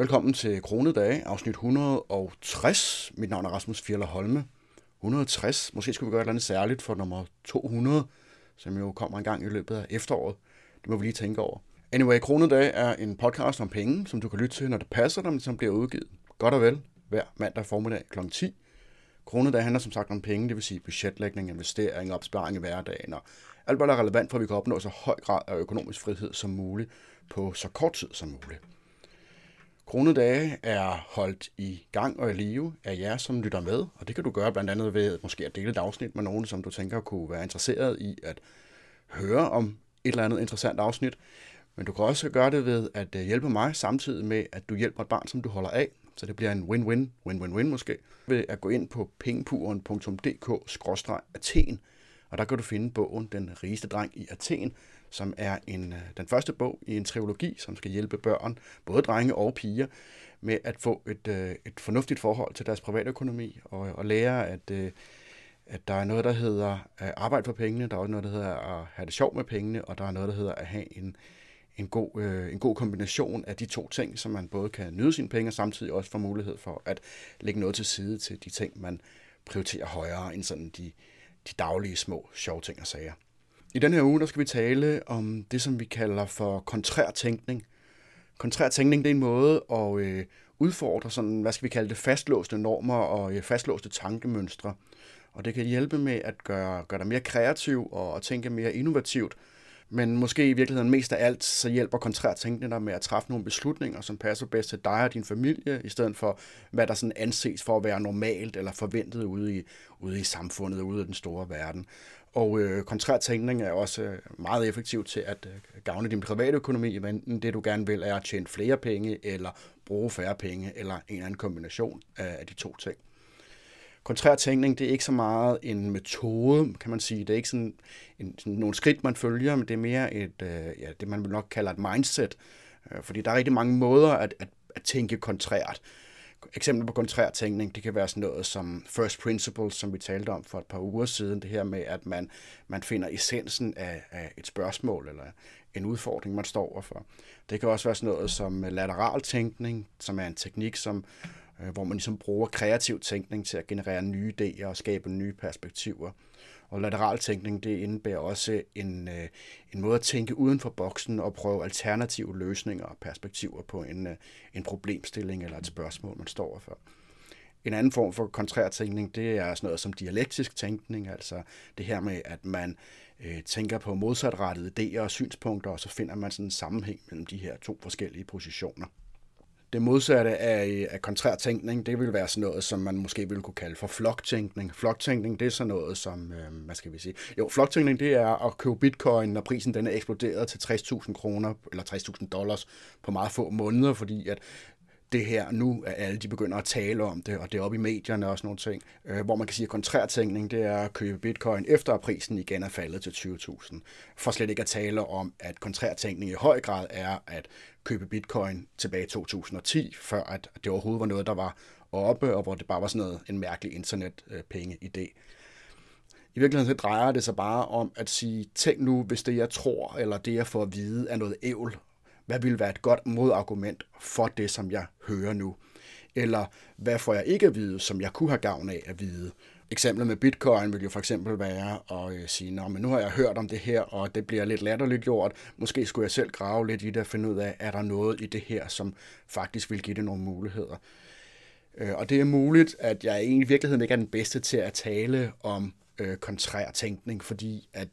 Velkommen til Kronedage, afsnit 160. Mit navn er Rasmus Fjeller Holme. 160. Måske skulle vi gøre et eller andet særligt for nummer 200, som jo kommer en gang i løbet af efteråret. Det må vi lige tænke over. Anyway, Kronedage er en podcast om penge, som du kan lytte til, når det passer dig, men som bliver udgivet godt og vel hver mandag formiddag kl. 10. Kronedage handler som sagt om penge, det vil sige budgetlægning, investering, opsparing i hverdagen og alt, hvad der er relevant for, at vi kan opnå så høj grad af økonomisk frihed som muligt på så kort tid som muligt. Kronedage er holdt i gang og i live af jer, som lytter med, og det kan du gøre blandt andet ved måske at dele et afsnit med nogen, som du tænker kunne være interesseret i at høre om et eller andet interessant afsnit. Men du kan også gøre det ved at øh, hjælpe mig samtidig med, at du hjælper et barn, som du holder af. Så det bliver en win-win, win-win-win måske, ved at gå ind på pengepuren.dk-athen, og der kan du finde bogen Den rigeste dreng i Athen, som er en, øh, den første bog i en trilogi, som skal hjælpe børn, både drenge og piger, med at få et, øh, et fornuftigt forhold til deres privatøkonomi, og, og lære, at, øh, at der er noget, der hedder at arbejde for pengene, der er også noget, der hedder at have det sjovt med pengene, og der er noget, der hedder at have en, en, god, en god kombination af de to ting, så man både kan nyde sine penge, og samtidig også få mulighed for at lægge noget til side til de ting, man prioriterer højere end sådan de, de daglige små sjove ting og sager. I den her uge der skal vi tale om det, som vi kalder for kontrær tænkning. Kontrær tænkning det er en måde at øh, udfordre sådan, hvad skal vi kalde det, fastlåste normer og øh, fastlåste tankemønstre. Og det kan hjælpe med at gøre, gøre dig mere kreativ og, og tænke mere innovativt. Men måske i virkeligheden mest af alt, så hjælper kontrær tænkning dig med at træffe nogle beslutninger, som passer bedst til dig og din familie, i stedet for hvad der sådan anses for at være normalt eller forventet ude i, ude i samfundet, ude i den store verden. Og øh, kontrær tænkning er også øh, meget effektivt til at øh, gavne din private økonomi, enten det du gerne vil er at tjene flere penge, eller bruge færre penge, eller en eller anden kombination af, af de to ting. Kontrær tænkning, det er ikke så meget en metode, kan man sige. Det er ikke sådan, en, sådan nogle skridt, man følger, men det er mere et, øh, ja, det man vil nok kalde et mindset. Øh, fordi der er rigtig mange måder at, at, at tænke kontrært eksempler på kontrær tænkning, det kan være sådan noget som first principles, som vi talte om for et par uger siden. Det her med, at man, man finder essensen af, af et spørgsmål eller en udfordring, man står overfor. Det kan også være sådan noget som lateral tænkning, som er en teknik, som, øh, hvor man ligesom bruger kreativ tænkning til at generere nye idéer og skabe nye perspektiver. Og lateral tænkning, det indebærer også en, øh, en måde at tænke uden for boksen og prøve alternative løsninger og perspektiver på en, øh, en problemstilling eller et spørgsmål, man står overfor. En anden form for kontrær tænkning, det er sådan noget som dialektisk tænkning, altså det her med, at man øh, tænker på modsatrettede idéer og synspunkter, og så finder man sådan en sammenhæng mellem de her to forskellige positioner. Det modsatte af, af kontrær tænkning, det vil være sådan noget, som man måske ville kunne kalde for floktænkning. Floktænkning, det er sådan noget som, øh, hvad skal vi sige? Jo, floktænkning, det er at købe bitcoin, når prisen den er eksploderet til 60.000 kroner, eller 60.000 dollars på meget få måneder, fordi at det her nu, at alle de begynder at tale om det, og det er oppe i medierne og sådan nogle ting, øh, hvor man kan sige, at kontrærtænkning, det er at købe bitcoin efter at prisen igen er faldet til 20.000. For slet ikke at tale om, at kontrærtænkning i høj grad er at købe bitcoin tilbage i 2010, før at det overhovedet var noget, der var oppe, og hvor det bare var sådan noget, en mærkelig internetpenge-idé. I virkeligheden så drejer det sig bare om at sige, tænk nu, hvis det jeg tror, eller det jeg får at vide, er noget ævl, hvad vil være et godt modargument for det, som jeg hører nu? Eller hvad får jeg ikke at vide, som jeg kunne have gavn af at vide? Eksemplet med bitcoin vil jo for eksempel være at øh, sige, Nå, men nu har jeg hørt om det her, og det bliver lidt latterligt gjort. Måske skulle jeg selv grave lidt i det og finde ud af, er der noget i det her, som faktisk vil give det nogle muligheder. Øh, og det er muligt, at jeg i virkeligheden ikke er den bedste til at tale om øh, kontrær tænkning, fordi at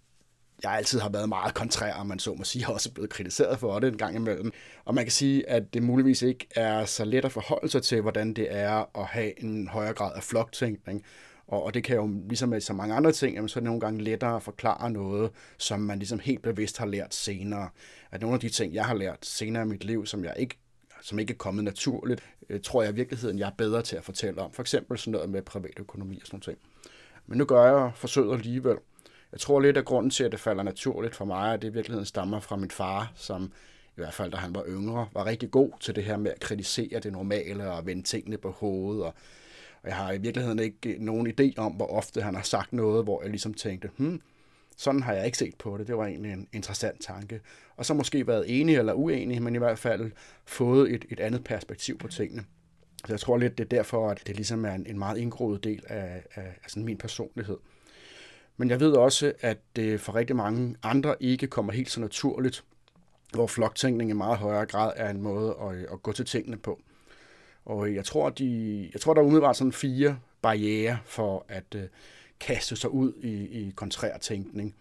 jeg altid har været meget kontrær, om man så må sige, også blevet kritiseret for det en gang imellem. Og man kan sige, at det muligvis ikke er så let at forholde sig til, hvordan det er at have en højere grad af floktænkning. Og, og det kan jo, ligesom med så mange andre ting, jamen, så er det nogle gange lettere at forklare noget, som man ligesom helt bevidst har lært senere. At nogle af de ting, jeg har lært senere i mit liv, som jeg ikke som ikke er kommet naturligt, øh, tror jeg i virkeligheden, jeg er bedre til at fortælle om. For eksempel sådan noget med privatøkonomi og sådan noget. Men nu gør jeg forsøget alligevel. Jeg tror lidt, at grunden til, at det falder naturligt for mig, at det i virkeligheden stammer fra min far, som i hvert fald da han var yngre, var rigtig god til det her med at kritisere det normale og vende tingene på hovedet. Og, og jeg har i virkeligheden ikke nogen idé om, hvor ofte han har sagt noget, hvor jeg ligesom tænkte, hmm, sådan har jeg ikke set på det. Det var egentlig en interessant tanke. og så måske været enig eller uenig, men i hvert fald fået et, et andet perspektiv på tingene. Så jeg tror lidt, det er derfor, at det ligesom er en, en meget indgroet del af, af, af sådan min personlighed. Men jeg ved også, at det for rigtig mange andre ikke kommer helt så naturligt, hvor floktænkning i meget højere grad er en måde at, øh, at gå til tingene på. Og øh, jeg tror, de, jeg tror der er umiddelbart sådan fire barriere for at øh, kaste sig ud i, i kontrær tænkning.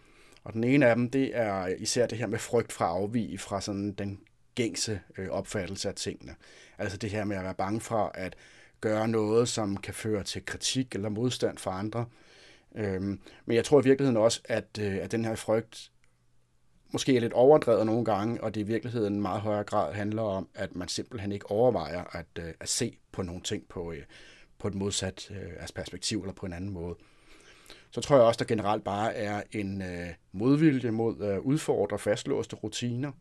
Og den ene af dem, det er især det her med frygt fra afvig afvige fra sådan den gængse øh, opfattelse af tingene. Altså det her med at være bange for at gøre noget, som kan føre til kritik eller modstand fra andre. Øhm, men jeg tror i virkeligheden også, at, øh, at den her frygt måske er lidt overdrevet nogle gange, og det i virkeligheden meget højere grad handler om, at man simpelthen ikke overvejer at, øh, at se på nogle ting på, øh, på et modsat øh, altså perspektiv eller på en anden måde. Så tror jeg også, der generelt bare er en øh, modvilje mod at udfordre fastlåste rutiner.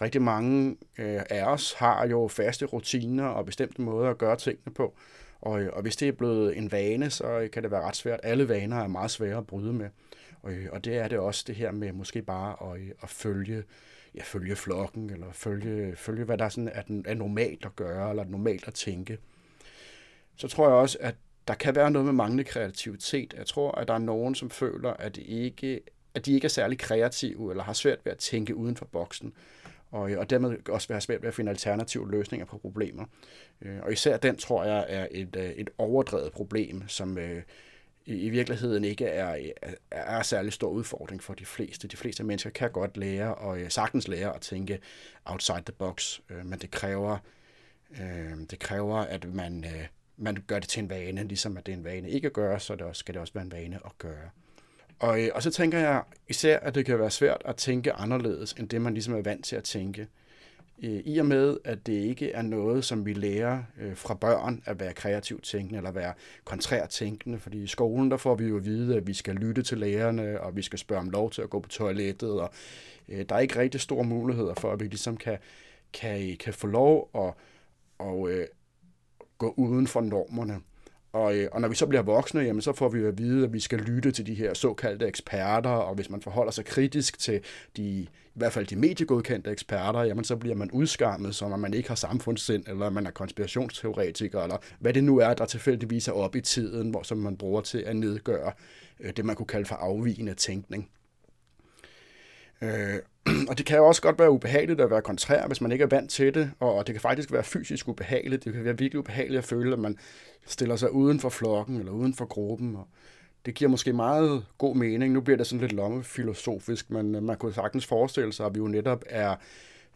Rigtig mange øh, af os har jo faste rutiner og bestemte måder at gøre tingene på. Og, øh, og hvis det er blevet en vane, så øh, kan det være ret svært. Alle vaner er meget svære at bryde med. Og, øh, og det er det også det her med måske bare at, at følge, ja, følge flokken, eller følge, følge hvad der sådan er, er normalt at gøre, eller normalt at tænke. Så tror jeg også, at der kan være noget med manglende kreativitet. Jeg tror, at der er nogen, som føler, at, det ikke, at de ikke er særlig kreative, eller har svært ved at tænke uden for boksen og, øh, og dermed også være svært ved at finde alternative løsninger på problemer. Øh, og især den, tror jeg, er et, øh, et overdrevet problem, som i virkeligheden ikke er, er, er særlig stor udfordring for de fleste. De fleste mennesker kan godt lære og sagtens lære at tænke outside the box, men det kræver, det kræver at man, man gør det til en vane, ligesom at det er en vane ikke at gøre, så det også, skal det også være en vane at gøre. Og, øh, og så tænker jeg især, at det kan være svært at tænke anderledes, end det man ligesom er vant til at tænke. Øh, I og med, at det ikke er noget, som vi lærer øh, fra børn at være kreativt tænkende eller være kontrær tænkende, fordi i skolen der får vi jo at vide, at vi skal lytte til lærerne, og vi skal spørge om lov til at gå på toilettet, og øh, der er ikke rigtig store muligheder for, at vi ligesom kan, kan, kan få lov at og, øh, gå uden for normerne. Og, øh, og når vi så bliver voksne, jamen, så får vi at vide, at vi skal lytte til de her såkaldte eksperter, og hvis man forholder sig kritisk til de, i hvert fald de mediegodkendte eksperter, jamen, så bliver man udskammet, som om man ikke har samfundssind, eller man er konspirationsteoretiker, eller hvad det nu er, der tilfældigvis er op i tiden, hvor, som man bruger til at nedgøre øh, det, man kunne kalde for afvigende tænkning. Øh, og det kan jo også godt være ubehageligt at være kontrær, hvis man ikke er vant til det, og det kan faktisk være fysisk ubehageligt. Det kan være virkelig ubehageligt at føle, at man stiller sig uden for flokken eller uden for gruppen. Og det giver måske meget god mening. Nu bliver det sådan lidt lommefilosofisk, men øh, man kunne sagtens forestille sig, at vi jo netop er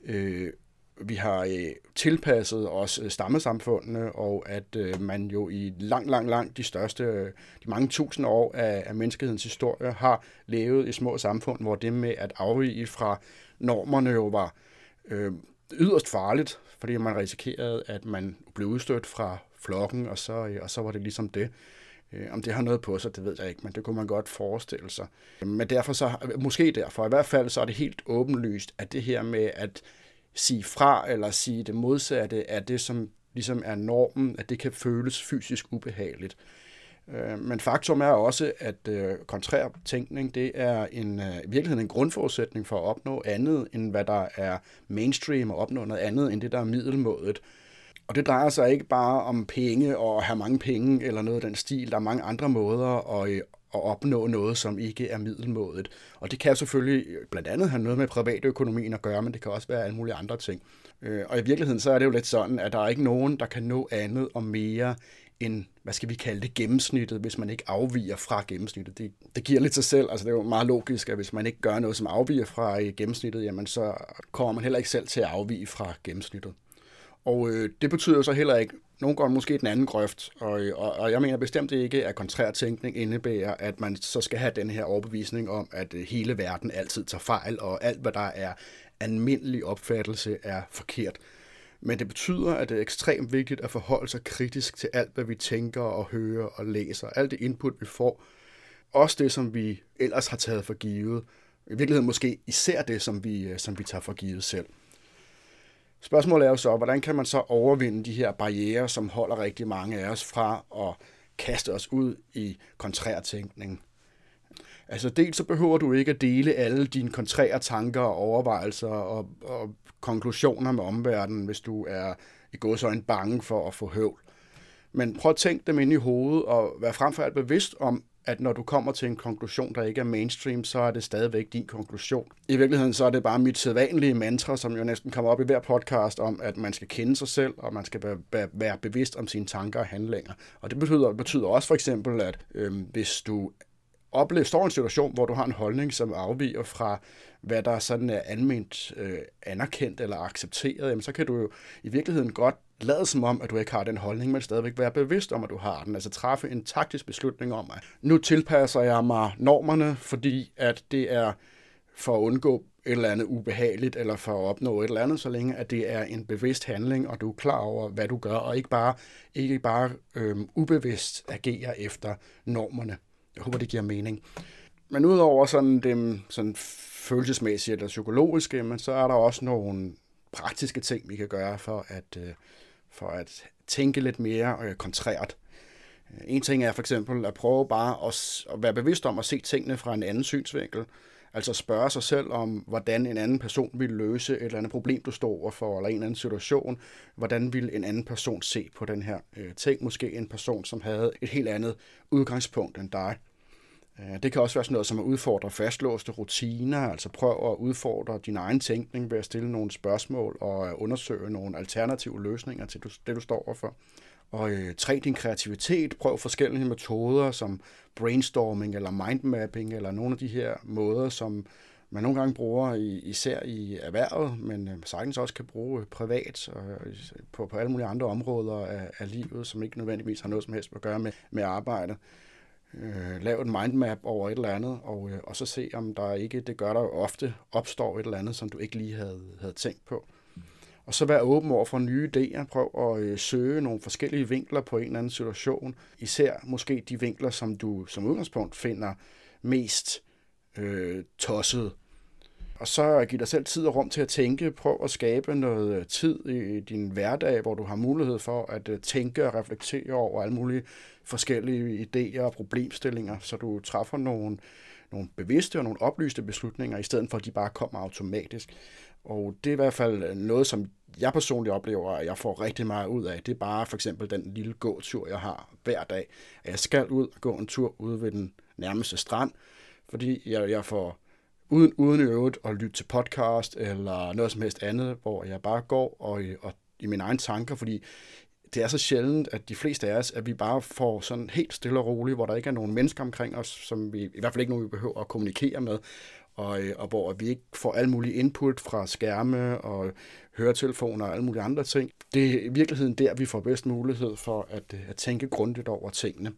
øh, vi har øh, tilpasset os øh, stammesamfundene, og at øh, man jo i lang, lang, lang de største, øh, de mange tusind år af, af menneskehedens historie har levet i små samfund, hvor det med at afvige fra normerne jo var øh, yderst farligt, fordi man risikerede, at man blev udstødt fra flokken, og så, øh, og så var det ligesom det. Øh, om det har noget på sig, det ved jeg ikke, men det kunne man godt forestille sig. Men derfor så, måske derfor, i hvert fald så er det helt åbenlyst, at det her med at sige fra eller sige det modsatte af det, som ligesom er normen, at det kan føles fysisk ubehageligt. Øh, men faktum er også, at øh, kontrær tænkning, det er en, øh, i virkeligheden en grundforudsætning for at opnå andet, end hvad der er mainstream, og opnå noget andet, end det, der er middelmådet. Og det drejer sig ikke bare om penge og at have mange penge eller noget af den stil. Der er mange andre måder at, at opnå noget, som ikke er middelmådet. Og det kan selvfølgelig blandt andet have noget med privatøkonomien at gøre, men det kan også være alle mulige andre ting. Øh, og i virkeligheden så er det jo lidt sådan, at der er ikke nogen, der kan nå andet og mere end, hvad skal vi kalde det, gennemsnittet, hvis man ikke afviger fra gennemsnittet. Det, det giver lidt sig selv, altså det er jo meget logisk, at hvis man ikke gør noget, som afviger fra gennemsnittet, jamen så kommer man heller ikke selv til at afvige fra gennemsnittet. Og øh, det betyder jo så heller ikke, nogle går måske den anden grøft, og, øh, og, og jeg mener bestemt ikke, at kontrærtænkning indebærer, at man så skal have den her overbevisning om, at øh, hele verden altid tager fejl, og alt, hvad der er almindelig opfattelse, er forkert. Men det betyder, at det er ekstremt vigtigt at forholde sig kritisk til alt, hvad vi tænker og hører og læser. Alt det input, vi får. Også det, som vi ellers har taget for givet. I virkeligheden måske især det, som vi, øh, som vi tager for givet selv. Spørgsmålet er jo så, hvordan kan man så overvinde de her barriere, som holder rigtig mange af os fra at kaste os ud i kontrærtænkning? Altså dels så behøver du ikke at dele alle dine kontrære tanker og overvejelser og, og konklusioner med omverdenen, hvis du er i går så en bange for at få høvl. Men prøv at tænke dem ind i hovedet og vær frem for alt bevidst om, at når du kommer til en konklusion, der ikke er mainstream, så er det stadigvæk din konklusion. I virkeligheden så er det bare mit sædvanlige mantra, som jo næsten kommer op i hver podcast, om at man skal kende sig selv, og man skal være, være bevidst om sine tanker og handlinger. Og det betyder, betyder også for eksempel, at øhm, hvis du oplever, står i en situation, hvor du har en holdning, som afviger fra, hvad der sådan er almindeligt øh, anerkendt eller accepteret, jamen, så kan du jo i virkeligheden godt lade som om, at du ikke har den holdning, men stadigvæk være bevidst om, at du har den. Altså træffe en taktisk beslutning om, at nu tilpasser jeg mig normerne, fordi at det er for at undgå et eller andet ubehageligt, eller for at opnå et eller andet, så længe at det er en bevidst handling, og du er klar over, hvad du gør, og ikke bare, ikke bare øhm, ubevidst agerer efter normerne. Jeg håber, det giver mening. Men udover sådan det sådan følelsesmæssige eller psykologiske, men så er der også nogle praktiske ting, vi kan gøre for at, øh, for at tænke lidt mere øh, kontrært. En ting er for eksempel at prøve bare at, at være bevidst om at se tingene fra en anden synsvinkel. Altså spørge sig selv om, hvordan en anden person ville løse et eller andet problem, du står overfor, eller en eller anden situation. Hvordan ville en anden person se på den her øh, ting? Måske en person, som havde et helt andet udgangspunkt end dig. Øh, det kan også være sådan noget som at udfordre fastlåste rutiner, altså prøv at udfordre din egen tænkning ved at stille nogle spørgsmål og øh, undersøge nogle alternative løsninger til det, du står overfor. Og øh, træn din kreativitet, prøv forskellige metoder som brainstorming eller mindmapping eller nogle af de her måder, som man nogle gange bruger i, især i erhvervet, men øh, sagtens også kan bruge øh, privat og på, på alle mulige andre områder af, af livet, som ikke nødvendigvis har noget som helst at gøre med, med arbejdet øh, lave en mindmap over et eller andet, og, øh, og så se, om der ikke, det gør der jo ofte, opstår et eller andet, som du ikke lige havde, havde tænkt på. Og så være åben over for nye idéer. Prøv at øh, søge nogle forskellige vinkler på en eller anden situation. Især måske de vinkler, som du som udgangspunkt finder mest øh, tosset. Og så giv dig selv tid og rum til at tænke. Prøv at skabe noget øh, tid i din hverdag, hvor du har mulighed for at øh, tænke og reflektere over alle mulige forskellige idéer og problemstillinger, så du træffer nogle, nogle bevidste og nogle oplyste beslutninger, i stedet for at de bare kommer automatisk. Og det er i hvert fald øh, noget, som jeg personligt oplever, at jeg får rigtig meget ud af. Det er bare for eksempel den lille gåtur, jeg har hver dag. At jeg skal ud og gå en tur ude ved den nærmeste strand, fordi jeg, jeg får uden, uden i øvrigt at lytte til podcast eller noget som helst andet, hvor jeg bare går og, og i mine egne tanker, fordi det er så sjældent, at de fleste af os, at vi bare får sådan helt stille og roligt, hvor der ikke er nogen mennesker omkring os, som vi i hvert fald ikke nogen, vi behøver at kommunikere med, og, øh, og hvor vi ikke får alle mulige input fra skærme og høretelefoner og alle mulige andre ting. Det er i virkeligheden der, vi får bedst mulighed for at, øh, at tænke grundigt over tingene.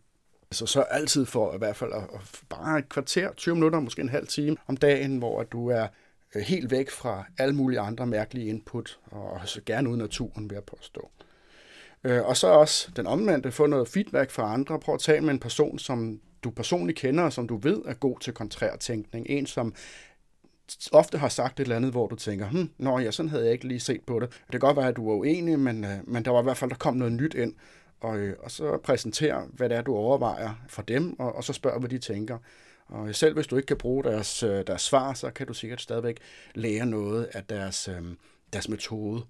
Så så altid for i hvert fald at, at bare et kvarter, 20 minutter, måske en halv time om dagen, hvor du er øh, helt væk fra alle mulige andre mærkelige input, og så gerne uden naturen, vil jeg påstå. Øh, og så også den omvendte, få noget feedback fra andre. Prøv at tale med en person, som du personligt kender, og som du ved er god til kontrær tænkning. En, som ofte har sagt et eller andet, hvor du tænker, hm, nå ja, sådan havde jeg ikke lige set på det. Det kan godt være, at du er uenig, men, øh, men der var i hvert fald, der kom noget nyt ind. Og, øh, og så præsentere, hvad det er, du overvejer for dem, og, og så spørg, hvad de tænker. Og selv hvis du ikke kan bruge deres, øh, deres svar, så kan du sikkert stadigvæk lære noget af deres, øh, deres metode.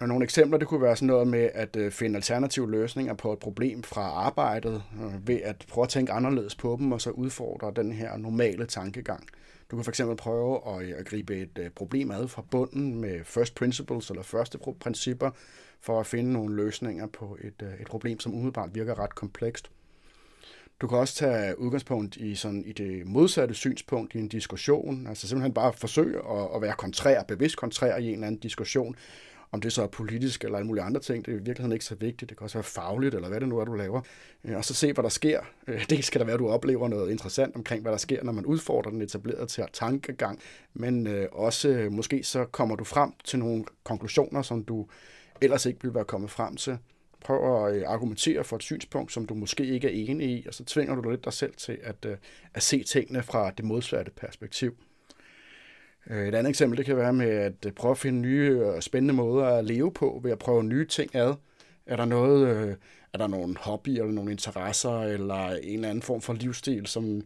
Og nogle eksempler, det kunne være sådan noget med at finde alternative løsninger på et problem fra arbejdet, ved at prøve at tænke anderledes på dem, og så udfordre den her normale tankegang. Du kan fx prøve at, at gribe et problem ad fra bunden med first principles eller første principper, for at finde nogle løsninger på et, øh, et problem, som umiddelbart virker ret komplekst. Du kan også tage udgangspunkt i, sådan, i det modsatte synspunkt i en diskussion, altså simpelthen bare forsøge at, at være kontrær, bevidst kontrær i en eller anden diskussion, om det så er politisk eller alle mulige andre ting, det er i virkeligheden ikke så vigtigt. Det kan også være fagligt, eller hvad det nu er, du laver. Øh, og så se, hvad der sker. Øh, det skal der være, at du oplever noget interessant omkring, hvad der sker, når man udfordrer den etablerede til tankegang. Men også måske så kommer du frem til nogle konklusioner, som du ellers ikke ville være kommet frem til. Prøv at øh, argumentere for et synspunkt, som du måske ikke er enig i, og så tvinger du lidt dig selv til at, øh, at se tingene fra det modsatte perspektiv. Øh, et andet eksempel, det kan være med at prøve at finde nye og spændende måder at leve på, ved at prøve nye ting ad. Er der noget, er der nogle hobby eller nogle interesser, eller en eller anden form for livsstil, som,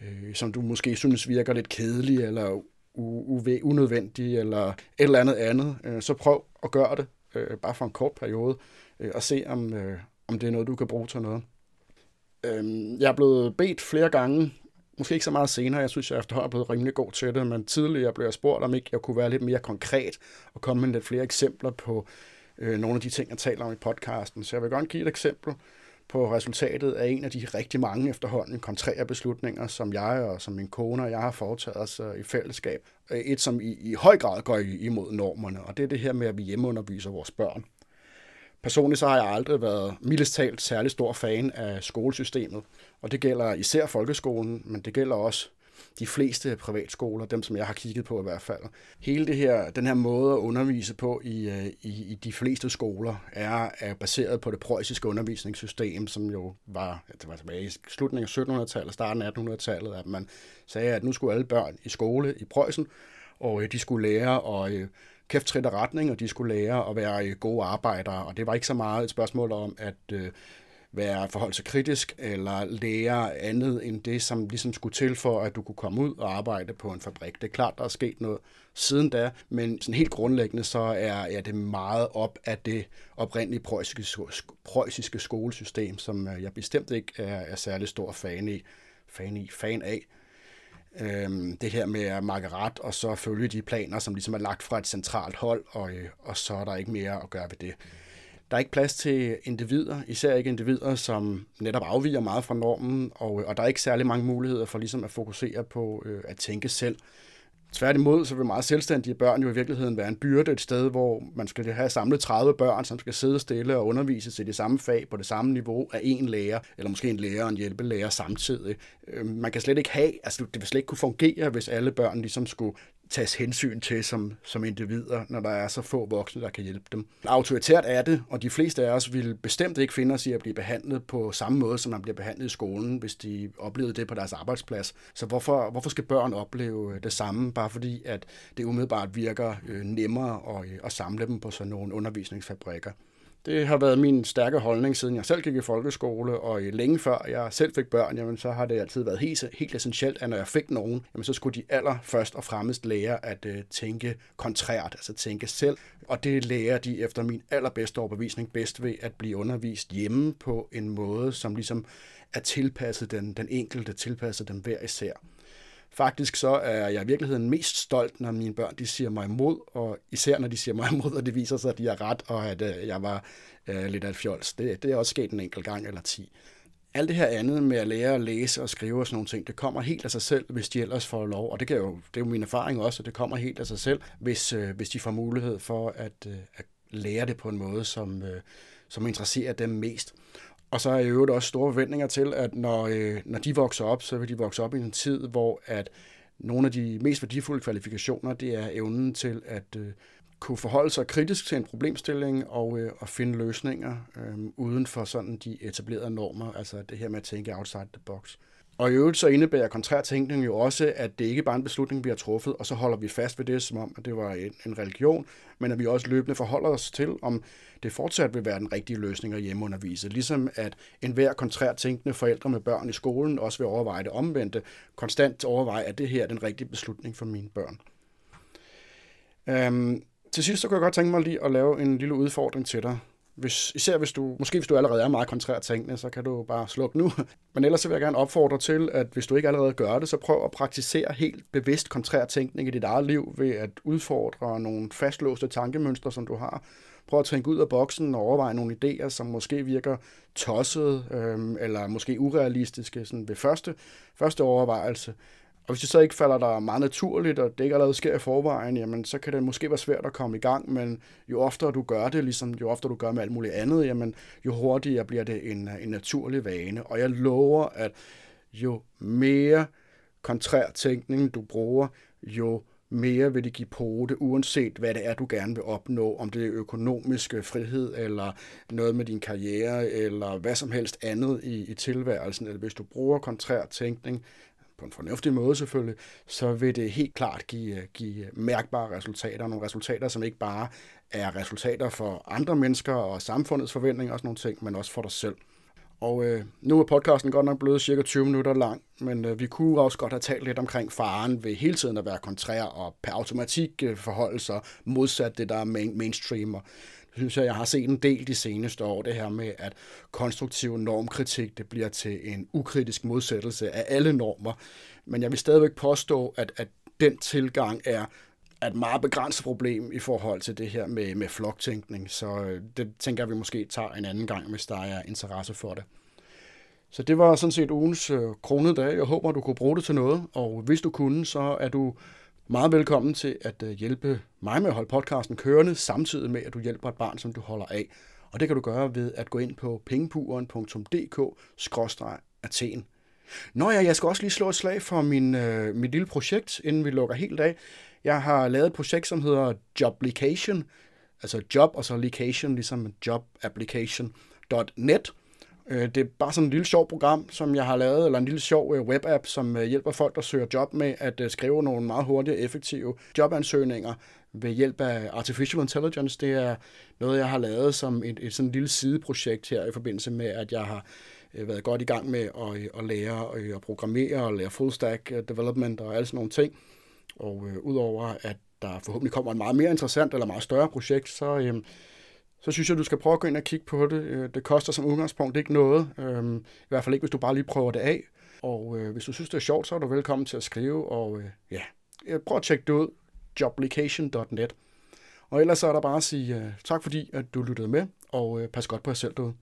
øh, som du måske synes virker lidt kedelig, eller u- unødvendig, eller et eller andet andet, øh, så prøv at gøre det, øh, bare for en kort periode, øh, og se om, øh, om det er noget, du kan bruge til noget. Øh, jeg er blevet bedt flere gange, måske ikke så meget senere, jeg synes, jeg efterhånden er blevet rimelig god til det, men tidligere blev jeg spurgt, om ikke jeg kunne være lidt mere konkret og komme med lidt flere eksempler på øh, nogle af de ting, jeg taler om i podcasten. Så jeg vil godt give et eksempel på resultatet af en af de rigtig mange efterhånden kontrære beslutninger, som jeg og som min kone og jeg har foretaget os øh, i fællesskab. Øh, et, som i, i høj grad går imod normerne, og det er det her med, at vi hjemmeunderviser vores børn. Personligt så har jeg aldrig været mildest talt særlig stor fan af skolesystemet, og det gælder især folkeskolen, men det gælder også de fleste privatskoler, dem som jeg har kigget på i hvert fald. Hele det her, den her måde at undervise på i, øh, i, i de fleste skoler er, er baseret på det preussiske undervisningssystem, som jo var, det var tilbage i slutningen af 1700-tallet, starten af 1800-tallet, at man sagde, at nu skulle alle børn i skole i Preussen, og øh, de skulle lære at øh, kæft trit retning, og de skulle lære at være øh, gode arbejdere. Og det var ikke så meget et spørgsmål om, at øh, være forhold til kritisk eller lære andet end det, som ligesom skulle til for, at du kunne komme ud og arbejde på en fabrik. Det er klart, der er sket noget siden da, men sådan helt grundlæggende så er, er det meget op af det oprindelige preussiske, preussiske skolesystem, som øh, jeg bestemt ikke er, er særlig stor fan i, fan, i, fan af. Øhm, det her med at makke ret, og så følge de planer, som ligesom er lagt fra et centralt hold, og, øh, og så er der ikke mere at gøre ved det. Der er ikke plads til individer, især ikke individer, som netop afviger meget fra normen, og, øh, og der er ikke særlig mange muligheder for ligesom at fokusere på øh, at tænke selv. Tværtimod, så vil meget selvstændige børn jo i virkeligheden være en byrde et sted, hvor man skal have samlet 30 børn, som skal sidde stille og undervise til det samme fag på det samme niveau af en lærer, eller måske en lærer og en hjælpelærer samtidig. Øh, man kan slet ikke have, altså det vil slet ikke kunne fungere, hvis alle børn ligesom skulle tages hensyn til som, som individer, når der er så få voksne, der kan hjælpe dem. Autoritært er det, og de fleste af os vil bestemt ikke finde os i at blive behandlet på samme måde, som man bliver behandlet i skolen, hvis de oplevede det på deres arbejdsplads. Så hvorfor, hvorfor skal børn opleve øh, det samme, bare fordi at det umiddelbart virker øh, nemmere at, øh, at samle dem på sådan nogle undervisningsfabrikker? Det har været min stærke holdning, siden jeg selv gik i folkeskole, og længe før jeg selv fik børn, jamen, så har det altid været helt, helt essentielt, at når jeg fik nogen, jamen, så skulle de aller først og fremmest lære at øh, tænke kontrært, altså tænke selv. Og det lærer de efter min allerbedste overbevisning bedst ved at blive undervist hjemme på en måde, som ligesom er tilpasset den, den enkelte, tilpasset dem hver især. Faktisk så er jeg i virkeligheden mest stolt, når mine børn de siger mig imod, og især når de siger mig imod, og det viser sig, at de har ret, og at øh, jeg var øh, lidt af et fjols. Det, det er også sket en enkelt gang eller ti. Alt det her andet med at lære at læse og skrive og sådan nogle ting, det kommer helt af sig selv, hvis de ellers får lov. Og det, kan jo, det er jo min erfaring også, at det kommer helt af sig selv, hvis, øh, hvis de får mulighed for at, øh, at lære det på en måde, som, øh, som interesserer dem mest. Og så er jeg øvrigt også store forventninger til, at når, øh, når de vokser op, så vil de vokse op i en tid, hvor at nogle af de mest værdifulde kvalifikationer, det er evnen til at øh, kunne forholde sig kritisk til en problemstilling og, øh, og finde løsninger øh, uden for sådan de etablerede normer, altså det her med at tænke outside the box. Og i øvrigt så indebærer kontrær tænkning jo også, at det ikke bare er en beslutning, vi har truffet, og så holder vi fast ved det, som om at det var en, en religion, men at vi også løbende forholder os til, om det fortsat vil være den rigtige løsning at hjemmeundervise. Ligesom at enhver kontrær tænkende forældre med børn i skolen også vil overveje det omvendte, konstant overveje, at det her er den rigtige beslutning for mine børn. Øhm, til sidst så kan jeg godt tænke mig lige at lave en lille udfordring til dig. Hvis, især hvis du, måske hvis du allerede er meget kontrært tænkende, så kan du bare slukke nu. Men ellers så vil jeg gerne opfordre til, at hvis du ikke allerede gør det, så prøv at praktisere helt bevidst kontrær tænkning i dit eget liv ved at udfordre nogle fastlåste tankemønstre, som du har. Prøv at tænke ud af boksen og overveje nogle idéer, som måske virker tossede øh, eller måske urealistiske sådan ved første, første overvejelse. Og hvis det så ikke falder der meget naturligt, og det ikke allerede sker i forvejen, jamen så kan det måske være svært at komme i gang, men jo oftere du gør det, ligesom jo oftere du gør med alt muligt andet, jamen jo hurtigere bliver det en, en naturlig vane. Og jeg lover, at jo mere kontrær tænkning du bruger, jo mere vil det give pote, uanset hvad det er, du gerne vil opnå, om det er økonomiske frihed, eller noget med din karriere, eller hvad som helst andet i, i tilværelsen. Eller hvis du bruger kontrær tænkning, på en fornuftig måde selvfølgelig, så vil det helt klart give, øh, give øh, mærkbare resultater. Nogle resultater, som ikke bare er resultater for andre mennesker og samfundets forventninger og sådan nogle ting, men også for dig selv. Og øh, nu er podcasten godt nok blevet cirka 20 minutter lang, men øh, vi kunne også godt have talt lidt omkring faren ved hele tiden at være kontrær og per automatik øh, forholde sig modsat det, der er main, mainstream. Og synes jeg, jeg har set en del de seneste år, det her med, at konstruktiv normkritik, det bliver til en ukritisk modsættelse af alle normer. Men jeg vil stadigvæk påstå, at, at den tilgang er er et meget begrænset problem i forhold til det her med, med floktænkning, så øh, det tænker jeg, vi måske tager en anden gang, hvis der er interesse for det. Så det var sådan set ugens øh, kronede dag. Jeg håber, du kunne bruge det til noget, og hvis du kunne, så er du meget velkommen til at øh, hjælpe mig med at holde podcasten kørende, samtidig med, at du hjælper et barn, som du holder af. Og det kan du gøre ved at gå ind på pengepuren.dk-athen. Nå ja, jeg skal også lige slå et slag for min, øh, mit lille projekt, inden vi lukker helt af. Jeg har lavet et projekt, som hedder Joblication, altså job og så location, ligesom jobapplication.net. application.net. Øh, det er bare sådan et lille sjovt program, som jeg har lavet, eller en lille sjov øh, webapp, som øh, hjælper folk, der søger job med at skrive nogle meget hurtige og effektive jobansøgninger ved hjælp af Artificial Intelligence. Det er noget, jeg har lavet som et, et sådan lille sideprojekt her i forbindelse med, at jeg har været godt i gang med at, at lære at programmere og lære full stack development og alle sådan nogle ting. Og øh, udover at der forhåbentlig kommer en meget mere interessant eller meget større projekt, så, øh, så synes jeg, du skal prøve at gå ind og kigge på det. Øh, det koster som udgangspunkt ikke noget. Øhm, I hvert fald ikke, hvis du bare lige prøver det af. Og øh, hvis du synes, det er sjovt, så er du velkommen til at skrive. Og øh, ja, prøv at tjekke det ud. joblication.net Og ellers så er der bare at sige tak fordi, at du lyttede med, og pas godt på jer selv derude.